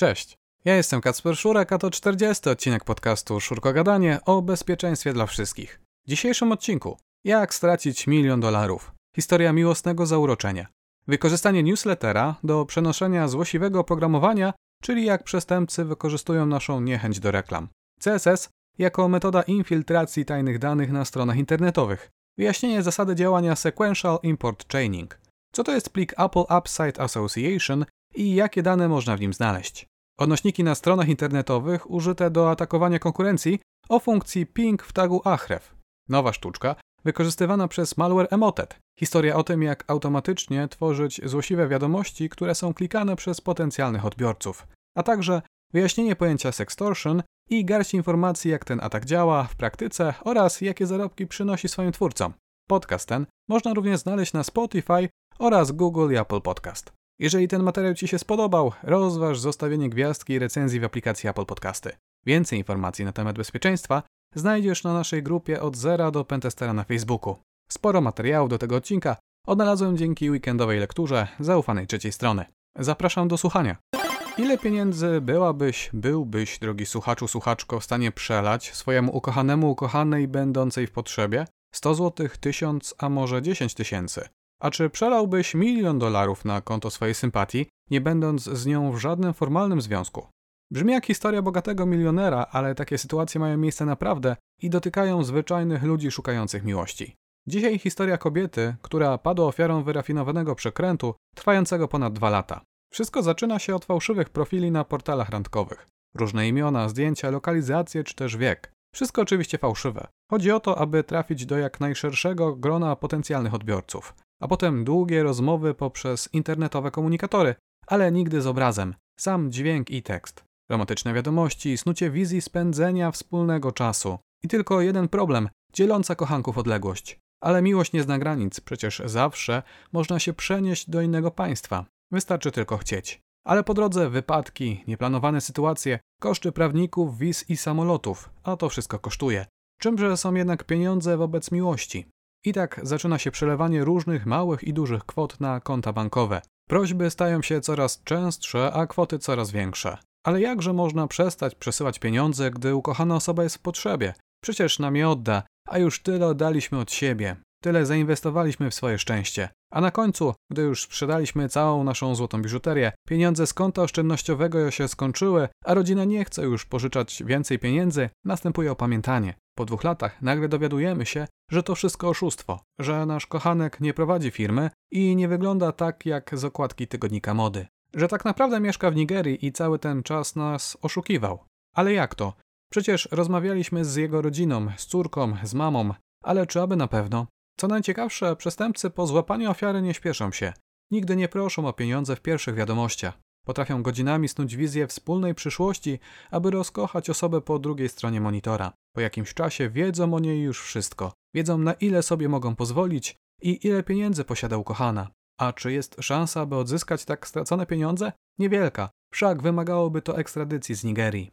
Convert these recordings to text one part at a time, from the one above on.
Cześć, ja jestem Kacper Szurek, a to 40. odcinek podcastu Szurko Gadanie o bezpieczeństwie dla wszystkich. W dzisiejszym odcinku jak stracić milion dolarów. Historia miłosnego zauroczenia. Wykorzystanie newslettera do przenoszenia złośliwego oprogramowania, czyli jak przestępcy wykorzystują naszą niechęć do reklam. CSS jako metoda infiltracji tajnych danych na stronach internetowych. Wyjaśnienie zasady działania Sequential Import Chaining. Co to jest plik Apple App Site Association i jakie dane można w nim znaleźć. Odnośniki na stronach internetowych użyte do atakowania konkurencji o funkcji ping w tagu Ahref. Nowa sztuczka wykorzystywana przez malware Emotet. Historia o tym, jak automatycznie tworzyć złośliwe wiadomości, które są klikane przez potencjalnych odbiorców. A także wyjaśnienie pojęcia sextortion i garść informacji, jak ten atak działa w praktyce oraz jakie zarobki przynosi swoim twórcom. Podcast ten można również znaleźć na Spotify oraz Google i Apple Podcast. Jeżeli ten materiał Ci się spodobał, rozważ zostawienie gwiazdki i recenzji w aplikacji Apple Podcasty. Więcej informacji na temat bezpieczeństwa znajdziesz na naszej grupie od zera do Pentestera na Facebooku. Sporo materiałów do tego odcinka odnalazłem dzięki weekendowej lekturze zaufanej trzeciej strony. Zapraszam do słuchania. Ile pieniędzy byłabyś, byłbyś, drogi słuchaczu, słuchaczko, w stanie przelać swojemu ukochanemu, ukochanej, będącej w potrzebie? 100 zł, 1000, a może 10 tysięcy? A czy przelałbyś milion dolarów na konto swojej sympatii, nie będąc z nią w żadnym formalnym związku? Brzmi jak historia bogatego milionera, ale takie sytuacje mają miejsce naprawdę i dotykają zwyczajnych ludzi szukających miłości. Dzisiaj historia kobiety, która padła ofiarą wyrafinowanego przekrętu trwającego ponad dwa lata. Wszystko zaczyna się od fałszywych profili na portalach randkowych. Różne imiona, zdjęcia, lokalizacje czy też wiek. Wszystko oczywiście fałszywe. Chodzi o to, aby trafić do jak najszerszego grona potencjalnych odbiorców a potem długie rozmowy poprzez internetowe komunikatory, ale nigdy z obrazem, sam dźwięk i tekst. Romantyczne wiadomości, snucie wizji spędzenia wspólnego czasu. I tylko jeden problem, dzieląca kochanków odległość. Ale miłość nie zna granic, przecież zawsze można się przenieść do innego państwa. Wystarczy tylko chcieć. Ale po drodze wypadki, nieplanowane sytuacje, koszty prawników, wiz i samolotów, a to wszystko kosztuje. Czymże są jednak pieniądze wobec miłości? I tak zaczyna się przelewanie różnych małych i dużych kwot na konta bankowe. Prośby stają się coraz częstsze, a kwoty coraz większe. Ale jakże można przestać przesyłać pieniądze, gdy ukochana osoba jest w potrzebie? Przecież nam je odda, a już tyle oddaliśmy od siebie. Tyle zainwestowaliśmy w swoje szczęście. A na końcu, gdy już sprzedaliśmy całą naszą złotą biżuterię, pieniądze z konta oszczędnościowego się skończyły, a rodzina nie chce już pożyczać więcej pieniędzy, następuje opamiętanie. Po dwóch latach nagle dowiadujemy się, że to wszystko oszustwo, że nasz kochanek nie prowadzi firmy i nie wygląda tak jak z okładki tygodnika mody. Że tak naprawdę mieszka w Nigerii i cały ten czas nas oszukiwał. Ale jak to? Przecież rozmawialiśmy z jego rodziną, z córką, z mamą, ale czy aby na pewno? Co najciekawsze, przestępcy po złapaniu ofiary nie śpieszą się. Nigdy nie proszą o pieniądze w pierwszych wiadomościach. Potrafią godzinami snuć wizję wspólnej przyszłości, aby rozkochać osobę po drugiej stronie monitora. Po jakimś czasie wiedzą o niej już wszystko. Wiedzą na ile sobie mogą pozwolić i ile pieniędzy posiada ukochana. A czy jest szansa, by odzyskać tak stracone pieniądze? Niewielka, wszak wymagałoby to ekstradycji z Nigerii.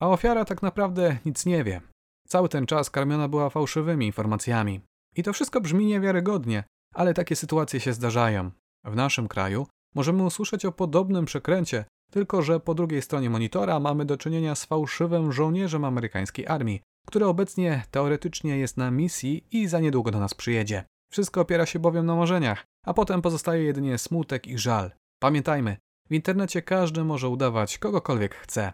A ofiara tak naprawdę nic nie wie. Cały ten czas karmiona była fałszywymi informacjami. I to wszystko brzmi niewiarygodnie, ale takie sytuacje się zdarzają. W naszym kraju możemy usłyszeć o podobnym przekręcie, tylko że po drugiej stronie monitora mamy do czynienia z fałszywym żołnierzem amerykańskiej armii, który obecnie teoretycznie jest na misji i za niedługo do nas przyjedzie. Wszystko opiera się bowiem na marzeniach, a potem pozostaje jedynie smutek i żal. Pamiętajmy, w internecie każdy może udawać kogokolwiek chce.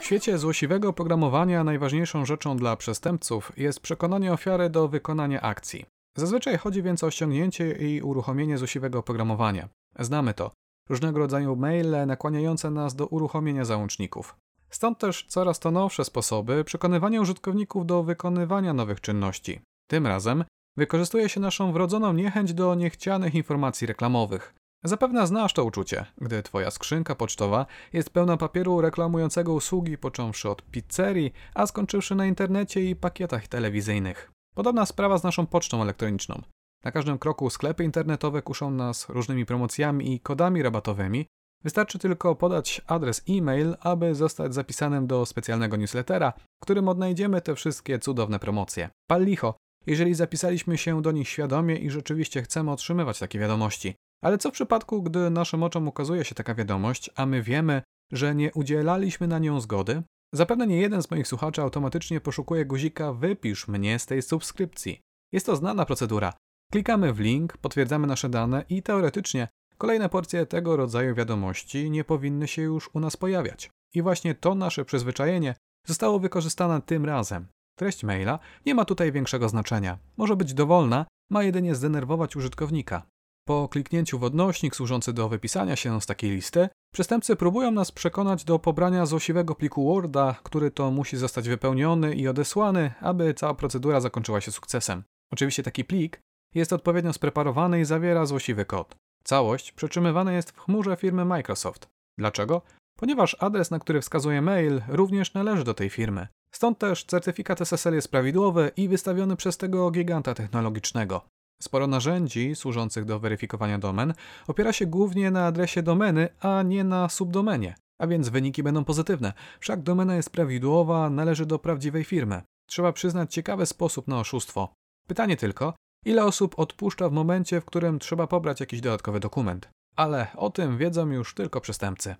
W świecie złośliwego oprogramowania najważniejszą rzeczą dla przestępców jest przekonanie ofiary do wykonania akcji. Zazwyczaj chodzi więc o ściągnięcie i uruchomienie złośliwego oprogramowania. Znamy to. Różnego rodzaju maile nakłaniające nas do uruchomienia załączników. Stąd też coraz to nowsze sposoby przekonywania użytkowników do wykonywania nowych czynności. Tym razem wykorzystuje się naszą wrodzoną niechęć do niechcianych informacji reklamowych. Zapewne znasz to uczucie, gdy twoja skrzynka pocztowa jest pełna papieru reklamującego usługi, począwszy od pizzerii, a skończywszy na internecie i pakietach telewizyjnych. Podobna sprawa z naszą pocztą elektroniczną. Na każdym kroku sklepy internetowe kuszą nas różnymi promocjami i kodami rabatowymi. Wystarczy tylko podać adres e-mail, aby zostać zapisanym do specjalnego newslettera, w którym odnajdziemy te wszystkie cudowne promocje. Pal licho, jeżeli zapisaliśmy się do nich świadomie i rzeczywiście chcemy otrzymywać takie wiadomości. Ale co w przypadku, gdy naszym oczom ukazuje się taka wiadomość, a my wiemy, że nie udzielaliśmy na nią zgody, zapewne nie jeden z moich słuchaczy automatycznie poszukuje guzika wypisz mnie z tej subskrypcji. Jest to znana procedura. Klikamy w link, potwierdzamy nasze dane i teoretycznie kolejne porcje tego rodzaju wiadomości nie powinny się już u nas pojawiać. I właśnie to nasze przyzwyczajenie zostało wykorzystane tym razem. Treść maila nie ma tutaj większego znaczenia. Może być dowolna, ma jedynie zdenerwować użytkownika. Po kliknięciu w odnośnik służący do wypisania się z takiej listy, przestępcy próbują nas przekonać do pobrania złośliwego pliku Worda, który to musi zostać wypełniony i odesłany, aby cała procedura zakończyła się sukcesem. Oczywiście taki plik jest odpowiednio spreparowany i zawiera złośliwy kod. Całość przetrzymywana jest w chmurze firmy Microsoft. Dlaczego? Ponieważ adres, na który wskazuje mail, również należy do tej firmy. Stąd też certyfikat SSL jest prawidłowy i wystawiony przez tego giganta technologicznego. Sporo narzędzi służących do weryfikowania domen opiera się głównie na adresie domeny, a nie na subdomenie, a więc wyniki będą pozytywne. Wszak domena jest prawidłowa, należy do prawdziwej firmy. Trzeba przyznać ciekawy sposób na oszustwo. Pytanie tylko, ile osób odpuszcza w momencie, w którym trzeba pobrać jakiś dodatkowy dokument. Ale o tym wiedzą już tylko przestępcy.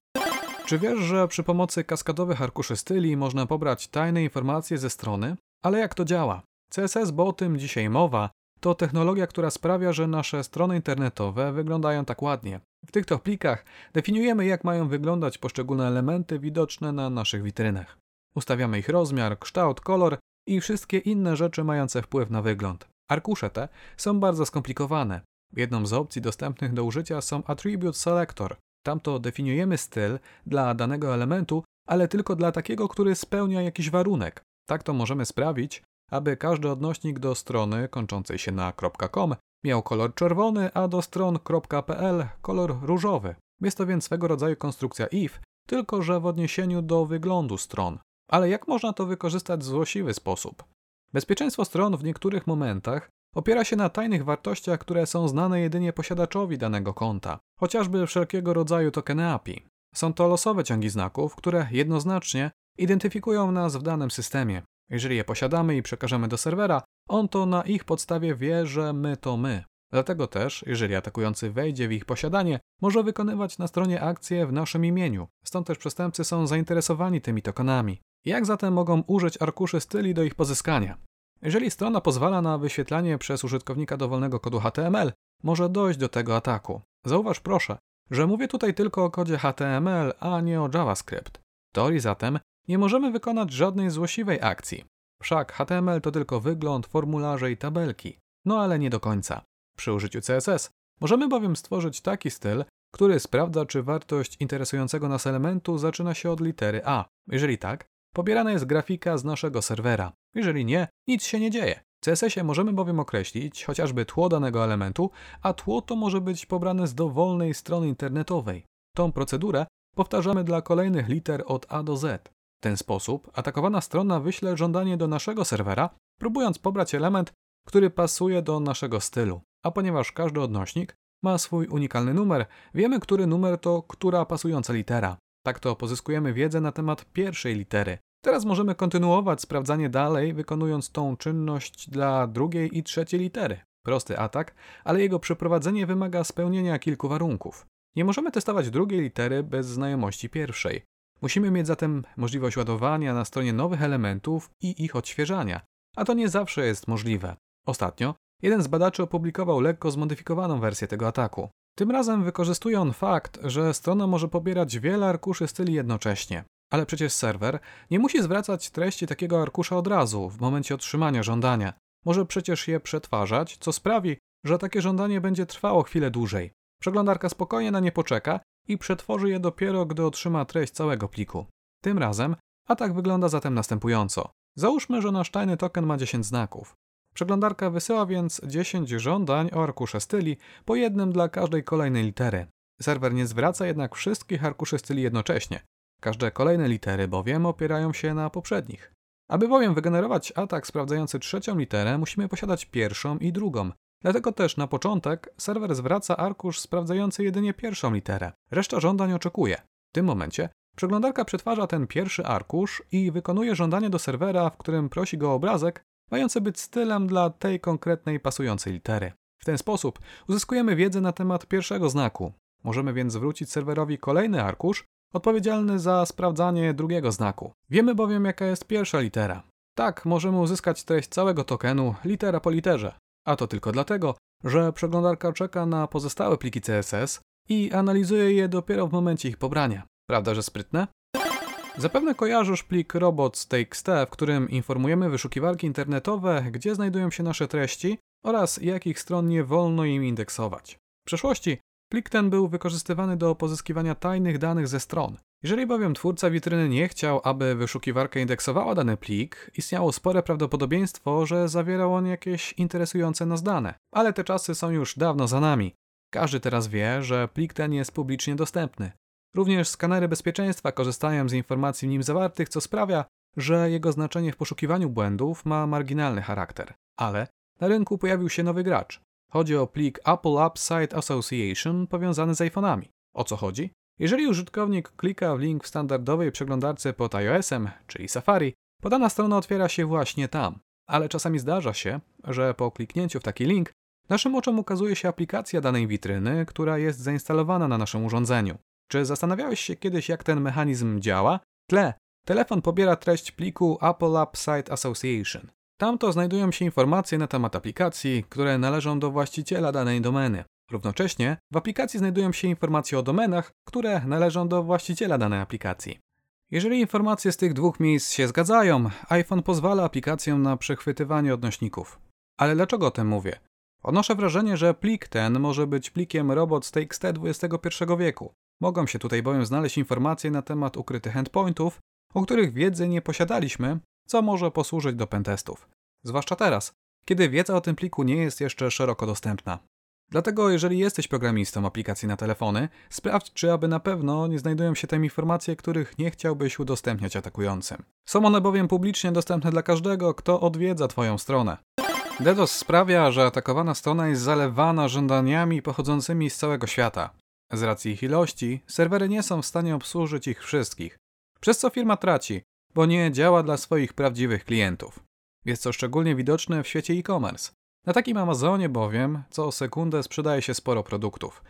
Czy wiesz, że przy pomocy kaskadowych arkuszy styli można pobrać tajne informacje ze strony? Ale jak to działa? CSS, bo o tym dzisiaj mowa, to technologia, która sprawia, że nasze strony internetowe wyglądają tak ładnie. W tych to plikach definiujemy, jak mają wyglądać poszczególne elementy widoczne na naszych witrynach. Ustawiamy ich rozmiar, kształt, kolor i wszystkie inne rzeczy mające wpływ na wygląd. Arkusze te są bardzo skomplikowane. Jedną z opcji dostępnych do użycia są Attribute Selector. Tamto definiujemy styl dla danego elementu, ale tylko dla takiego, który spełnia jakiś warunek. Tak to możemy sprawić, aby każdy odnośnik do strony kończącej się na .com miał kolor czerwony, a do stron .pl kolor różowy. Jest to więc swego rodzaju konstrukcja if, tylko że w odniesieniu do wyglądu stron. Ale jak można to wykorzystać w złośliwy sposób? Bezpieczeństwo stron w niektórych momentach opiera się na tajnych wartościach, które są znane jedynie posiadaczowi danego konta, chociażby wszelkiego rodzaju tokeny API. Są to losowe ciągi znaków, które jednoznacznie identyfikują nas w danym systemie. Jeżeli je posiadamy i przekażemy do serwera, on to na ich podstawie wie, że my to my. Dlatego też, jeżeli atakujący wejdzie w ich posiadanie, może wykonywać na stronie akcje w naszym imieniu. Stąd też przestępcy są zainteresowani tymi tokenami. Jak zatem mogą użyć arkuszy styli do ich pozyskania? Jeżeli strona pozwala na wyświetlanie przez użytkownika dowolnego kodu HTML, może dojść do tego ataku. Zauważ proszę, że mówię tutaj tylko o kodzie HTML, a nie o JavaScript. W teorii zatem nie możemy wykonać żadnej złośliwej akcji. Wszak HTML to tylko wygląd, formularze i tabelki. No ale nie do końca. Przy użyciu CSS możemy bowiem stworzyć taki styl, który sprawdza, czy wartość interesującego nas elementu zaczyna się od litery A. Jeżeli tak, pobierana jest grafika z naszego serwera. Jeżeli nie, nic się nie dzieje. W CSS-ie możemy bowiem określić chociażby tło danego elementu, a tło to może być pobrane z dowolnej strony internetowej. Tą procedurę powtarzamy dla kolejnych liter od A do Z. W ten sposób atakowana strona wyśle żądanie do naszego serwera, próbując pobrać element, który pasuje do naszego stylu. A ponieważ każdy odnośnik ma swój unikalny numer, wiemy, który numer to która pasująca litera. Tak to pozyskujemy wiedzę na temat pierwszej litery. Teraz możemy kontynuować sprawdzanie dalej, wykonując tą czynność dla drugiej i trzeciej litery. Prosty atak, ale jego przeprowadzenie wymaga spełnienia kilku warunków. Nie możemy testować drugiej litery bez znajomości pierwszej. Musimy mieć zatem możliwość ładowania na stronie nowych elementów i ich odświeżania, a to nie zawsze jest możliwe. Ostatnio jeden z badaczy opublikował lekko zmodyfikowaną wersję tego ataku. Tym razem wykorzystuje on fakt, że strona może pobierać wiele arkuszy styli jednocześnie. Ale przecież serwer nie musi zwracać treści takiego arkusza od razu, w momencie otrzymania żądania. Może przecież je przetwarzać, co sprawi, że takie żądanie będzie trwało chwilę dłużej. Przeglądarka spokojnie na nie poczeka i przetworzy je dopiero, gdy otrzyma treść całego pliku. Tym razem atak wygląda zatem następująco. Załóżmy, że nasz tajny token ma 10 znaków. Przeglądarka wysyła więc 10 żądań o arkusze styli, po jednym dla każdej kolejnej litery. Serwer nie zwraca jednak wszystkich arkuszy styli jednocześnie. Każde kolejne litery bowiem opierają się na poprzednich. Aby bowiem wygenerować atak sprawdzający trzecią literę, musimy posiadać pierwszą i drugą. Dlatego też na początek serwer zwraca arkusz sprawdzający jedynie pierwszą literę. Reszta żądań oczekuje. W tym momencie przeglądarka przetwarza ten pierwszy arkusz i wykonuje żądanie do serwera, w którym prosi go o obrazek, mający być stylem dla tej konkretnej pasującej litery. W ten sposób uzyskujemy wiedzę na temat pierwszego znaku. Możemy więc zwrócić serwerowi kolejny arkusz, odpowiedzialny za sprawdzanie drugiego znaku. Wiemy bowiem, jaka jest pierwsza litera. Tak, możemy uzyskać treść całego tokenu litera po literze. A to tylko dlatego, że przeglądarka czeka na pozostałe pliki CSS i analizuje je dopiero w momencie ich pobrania. Prawda, że sprytne? Zapewne kojarzysz plik robots.txt, w którym informujemy wyszukiwarki internetowe, gdzie znajdują się nasze treści oraz jakich stron nie wolno im indeksować. W przeszłości plik ten był wykorzystywany do pozyskiwania tajnych danych ze stron. Jeżeli bowiem twórca witryny nie chciał, aby wyszukiwarka indeksowała dany plik, istniało spore prawdopodobieństwo, że zawierał on jakieś interesujące nas dane. Ale te czasy są już dawno za nami. Każdy teraz wie, że plik ten jest publicznie dostępny. Również skanery bezpieczeństwa korzystają z informacji w nim zawartych, co sprawia, że jego znaczenie w poszukiwaniu błędów ma marginalny charakter. Ale na rynku pojawił się nowy gracz. Chodzi o plik Apple App Site Association powiązany z iPhone'ami. O co chodzi? Jeżeli użytkownik klika w link w standardowej przeglądarce pod iOS-em, czyli Safari, podana strona otwiera się właśnie tam. Ale czasami zdarza się, że po kliknięciu w taki link naszym oczom ukazuje się aplikacja danej witryny, która jest zainstalowana na naszym urządzeniu. Czy zastanawiałeś się kiedyś, jak ten mechanizm działa? Tle. Telefon pobiera treść pliku Apple App Site Association. Tam to znajdują się informacje na temat aplikacji, które należą do właściciela danej domeny. Równocześnie w aplikacji znajdują się informacje o domenach, które należą do właściciela danej aplikacji. Jeżeli informacje z tych dwóch miejsc się zgadzają, iPhone pozwala aplikacjom na przechwytywanie odnośników. Ale dlaczego o tym mówię? Odnoszę wrażenie, że plik ten może być plikiem robots.txt XT XXI wieku. Mogą się tutaj bowiem znaleźć informacje na temat ukrytych endpointów, o których wiedzy nie posiadaliśmy, co może posłużyć do pentestów. Zwłaszcza teraz, kiedy wiedza o tym pliku nie jest jeszcze szeroko dostępna. Dlatego, jeżeli jesteś programistą aplikacji na telefony, sprawdź, czy aby na pewno nie znajdują się tam informacje, których nie chciałbyś udostępniać atakującym. Są one bowiem publicznie dostępne dla każdego, kto odwiedza Twoją stronę. DDoS sprawia, że atakowana strona jest zalewana żądaniami pochodzącymi z całego świata. Z racji ich ilości, serwery nie są w stanie obsłużyć ich wszystkich, przez co firma traci, bo nie działa dla swoich prawdziwych klientów. Jest to szczególnie widoczne w świecie e-commerce. Na takim Amazonie bowiem co sekundę sprzedaje się sporo produktów.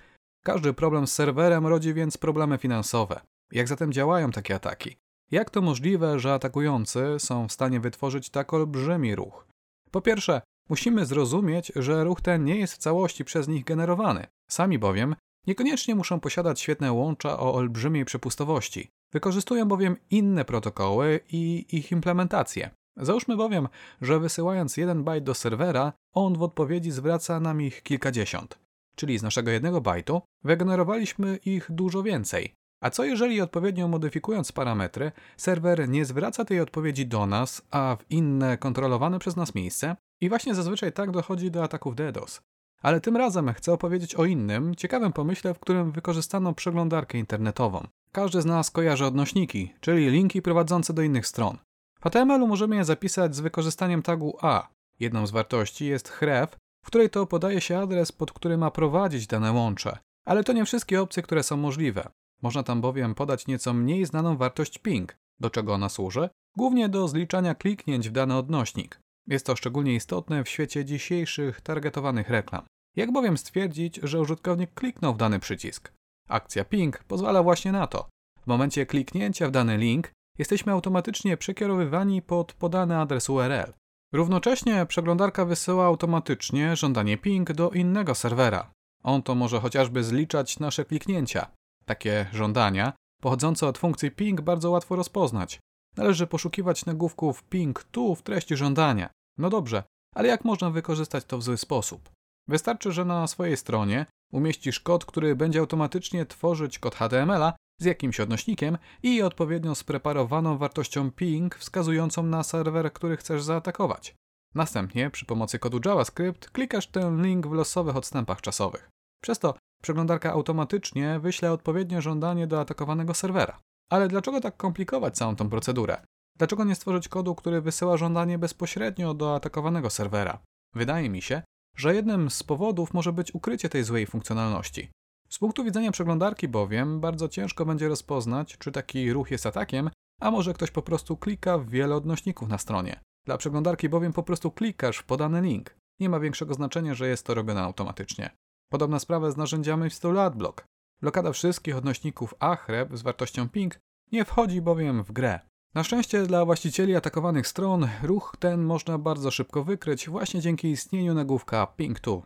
Każdy problem z serwerem rodzi więc problemy finansowe. Jak zatem działają takie ataki? Jak to możliwe, że atakujący są w stanie wytworzyć tak olbrzymi ruch? Po pierwsze, musimy zrozumieć, że ruch ten nie jest w całości przez nich generowany. Sami bowiem Niekoniecznie muszą posiadać świetne łącza o olbrzymiej przepustowości. Wykorzystują bowiem inne protokoły i ich implementacje. Załóżmy bowiem, że wysyłając jeden bajt do serwera, on w odpowiedzi zwraca nam ich kilkadziesiąt. Czyli z naszego jednego bajtu wygenerowaliśmy ich dużo więcej. A co jeżeli odpowiednio modyfikując parametry, serwer nie zwraca tej odpowiedzi do nas, a w inne kontrolowane przez nas miejsce? I właśnie zazwyczaj tak dochodzi do ataków DDoS. Ale tym razem chcę opowiedzieć o innym, ciekawym pomyśle, w którym wykorzystano przeglądarkę internetową. Każdy z nas kojarzy odnośniki, czyli linki prowadzące do innych stron. W HTML-u możemy je zapisać z wykorzystaniem tagu A. Jedną z wartości jest href, w której to podaje się adres, pod który ma prowadzić dane łącze. Ale to nie wszystkie opcje, które są możliwe. Można tam bowiem podać nieco mniej znaną wartość ping. Do czego ona służy? Głównie do zliczania kliknięć w dany odnośnik. Jest to szczególnie istotne w świecie dzisiejszych targetowanych reklam. Jak bowiem stwierdzić, że użytkownik kliknął w dany przycisk? Akcja ping pozwala właśnie na to. W momencie kliknięcia w dany link jesteśmy automatycznie przekierowywani pod podany adres URL. Równocześnie przeglądarka wysyła automatycznie żądanie ping do innego serwera. On to może chociażby zliczać nasze kliknięcia. Takie żądania pochodzące od funkcji ping bardzo łatwo rozpoznać. Należy poszukiwać nagłówków ping tu w treści żądania. No dobrze, ale jak można wykorzystać to w zły sposób? Wystarczy, że na swojej stronie umieścisz kod, który będzie automatycznie tworzyć kod HTML-a z jakimś odnośnikiem i odpowiednio spreparowaną wartością ping wskazującą na serwer, który chcesz zaatakować. Następnie przy pomocy kodu JavaScript klikasz ten link w losowych odstępach czasowych. Przez to przeglądarka automatycznie wyśle odpowiednie żądanie do atakowanego serwera. Ale dlaczego tak komplikować całą tą procedurę? Dlaczego nie stworzyć kodu, który wysyła żądanie bezpośrednio do atakowanego serwera? Wydaje mi się, że jednym z powodów może być ukrycie tej złej funkcjonalności. Z punktu widzenia przeglądarki bowiem bardzo ciężko będzie rozpoznać, czy taki ruch jest atakiem, a może ktoś po prostu klika w wiele odnośników na stronie. Dla przeglądarki bowiem po prostu klikasz w podany link. Nie ma większego znaczenia, że jest to robione automatycznie. Podobna sprawa z narzędziami w stylu AdBlock. Blokada wszystkich odnośników AHREP z wartością ping nie wchodzi bowiem w grę. Na szczęście dla właścicieli atakowanych stron ruch ten można bardzo szybko wykryć właśnie dzięki istnieniu nagłówka ping2.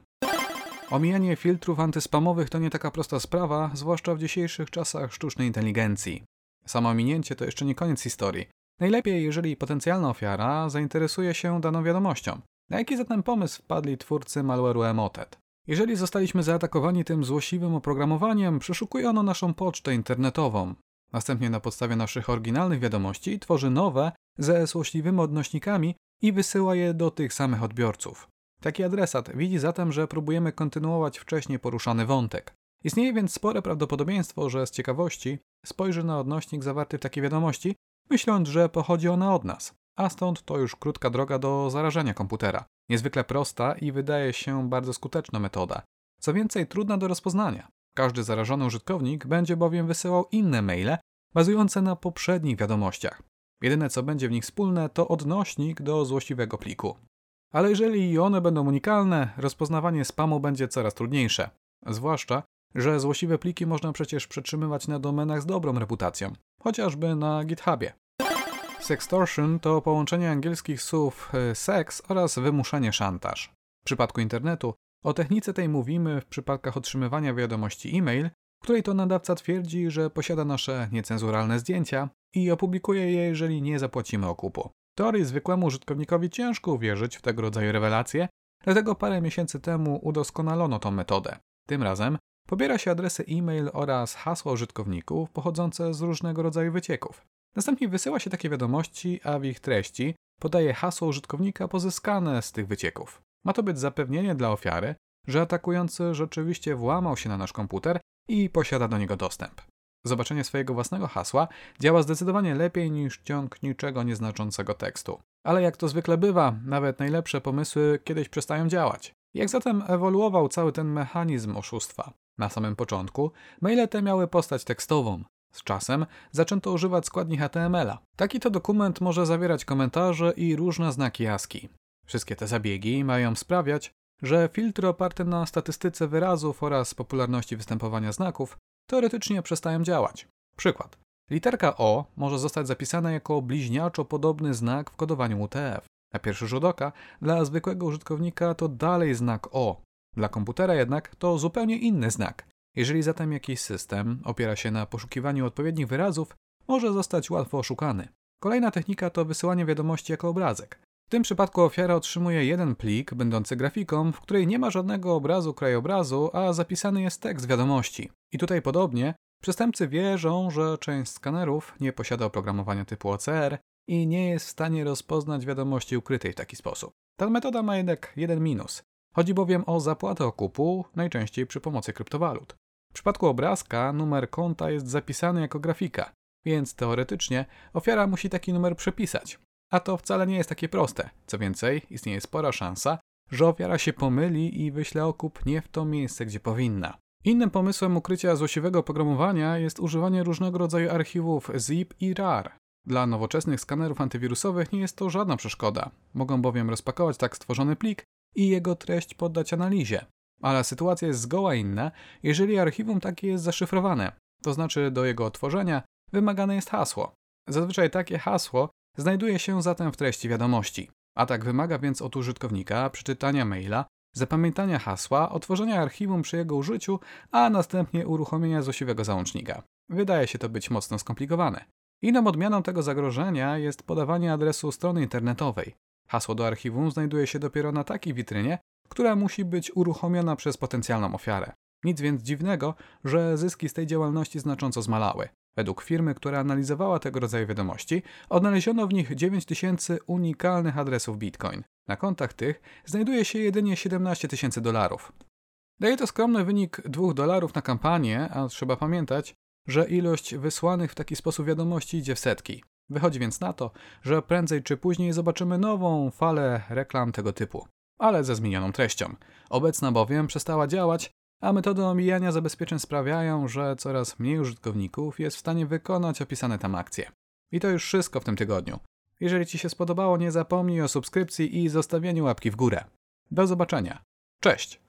Omijanie filtrów antyspamowych to nie taka prosta sprawa, zwłaszcza w dzisiejszych czasach sztucznej inteligencji. Samo ominięcie to jeszcze nie koniec historii. Najlepiej, jeżeli potencjalna ofiara zainteresuje się daną wiadomością. Na jaki zatem pomysł wpadli twórcy malware'u Emotet? Jeżeli zostaliśmy zaatakowani tym złośliwym oprogramowaniem, przeszukuje ono naszą pocztę internetową. Następnie na podstawie naszych oryginalnych wiadomości tworzy nowe ze złośliwymi odnośnikami i wysyła je do tych samych odbiorców. Taki adresat widzi zatem, że próbujemy kontynuować wcześniej poruszany wątek. Istnieje więc spore prawdopodobieństwo, że z ciekawości spojrzy na odnośnik zawarty w takiej wiadomości, myśląc, że pochodzi ona od nas, a stąd to już krótka droga do zarażenia komputera. Niezwykle prosta i wydaje się bardzo skuteczna metoda. Co więcej, trudna do rozpoznania. Każdy zarażony użytkownik będzie bowiem wysyłał inne maile bazujące na poprzednich wiadomościach. Jedyne co będzie w nich wspólne to odnośnik do złośliwego pliku. Ale jeżeli one będą unikalne, rozpoznawanie spamu będzie coraz trudniejsze. Zwłaszcza, że złośliwe pliki można przecież przetrzymywać na domenach z dobrą reputacją, chociażby na GitHubie. Sextortion to połączenie angielskich słów e, seks oraz wymuszenie szantaż. W przypadku internetu o technice tej mówimy w przypadkach otrzymywania wiadomości e-mail, w której to nadawca twierdzi, że posiada nasze niecenzuralne zdjęcia i opublikuje je, jeżeli nie zapłacimy okupu. Teorii zwykłemu użytkownikowi ciężko uwierzyć w tego rodzaju rewelacje, dlatego parę miesięcy temu udoskonalono tą metodę. Tym razem pobiera się adresy e-mail oraz hasła użytkowników pochodzące z różnego rodzaju wycieków. Następnie wysyła się takie wiadomości, a w ich treści podaje hasło użytkownika pozyskane z tych wycieków. Ma to być zapewnienie dla ofiary, że atakujący rzeczywiście włamał się na nasz komputer i posiada do niego dostęp. Zobaczenie swojego własnego hasła działa zdecydowanie lepiej niż ciąg niczego nieznaczącego tekstu. Ale jak to zwykle bywa, nawet najlepsze pomysły kiedyś przestają działać. Jak zatem ewoluował cały ten mechanizm oszustwa? Na samym początku maile te miały postać tekstową. Z czasem zaczęto używać składni HTML-a. Taki to dokument może zawierać komentarze i różne znaki ASCII. Wszystkie te zabiegi mają sprawiać, że filtry oparte na statystyce wyrazów oraz popularności występowania znaków teoretycznie przestają działać. Przykład. Literka O może zostać zapisana jako bliźniaczo podobny znak w kodowaniu UTF. Na pierwszy rzut oka dla zwykłego użytkownika to dalej znak O. Dla komputera jednak to zupełnie inny znak. Jeżeli zatem jakiś system opiera się na poszukiwaniu odpowiednich wyrazów, może zostać łatwo oszukany. Kolejna technika to wysyłanie wiadomości jako obrazek. W tym przypadku ofiara otrzymuje jeden plik będący grafiką, w której nie ma żadnego obrazu krajobrazu, a zapisany jest tekst wiadomości. I tutaj podobnie, przestępcy wierzą, że część skanerów nie posiada oprogramowania typu OCR i nie jest w stanie rozpoznać wiadomości ukrytej w taki sposób. Ta metoda ma jednak jeden minus. Chodzi bowiem o zapłatę okupu, najczęściej przy pomocy kryptowalut. W przypadku obrazka numer konta jest zapisany jako grafika, więc teoretycznie ofiara musi taki numer przepisać. A to wcale nie jest takie proste. Co więcej, istnieje spora szansa, że ofiara się pomyli i wyśle okup nie w to miejsce, gdzie powinna. Innym pomysłem ukrycia złośliwego oprogramowania jest używanie różnego rodzaju archiwów zip i rar. Dla nowoczesnych skanerów antywirusowych nie jest to żadna przeszkoda. Mogą bowiem rozpakować tak stworzony plik i jego treść poddać analizie. Ale sytuacja jest zgoła inna, jeżeli archiwum takie jest zaszyfrowane, to znaczy do jego otworzenia wymagane jest hasło. Zazwyczaj takie hasło znajduje się zatem w treści wiadomości. Atak wymaga więc od użytkownika przeczytania maila, zapamiętania hasła, otworzenia archiwum przy jego użyciu, a następnie uruchomienia złośliwego załącznika. Wydaje się to być mocno skomplikowane. Inną odmianą tego zagrożenia jest podawanie adresu strony internetowej. Hasło do archiwum znajduje się dopiero na takiej witrynie, która musi być uruchomiona przez potencjalną ofiarę. Nic więc dziwnego, że zyski z tej działalności znacząco zmalały. Według firmy, która analizowała tego rodzaju wiadomości, odnaleziono w nich 9000 unikalnych adresów Bitcoin. Na kontach tych znajduje się jedynie 17 tysięcy dolarów. Daje to skromny wynik 2 dolarów na kampanię, a trzeba pamiętać, że ilość wysłanych w taki sposób wiadomości idzie w setki. Wychodzi więc na to, że prędzej czy później zobaczymy nową falę reklam tego typu, ale ze zmienioną treścią. Obecna bowiem przestała działać, a metody omijania zabezpieczeń sprawiają, że coraz mniej użytkowników jest w stanie wykonać opisane tam akcje. I to już wszystko w tym tygodniu. Jeżeli Ci się spodobało, nie zapomnij o subskrypcji i zostawieniu łapki w górę. Do zobaczenia. Cześć!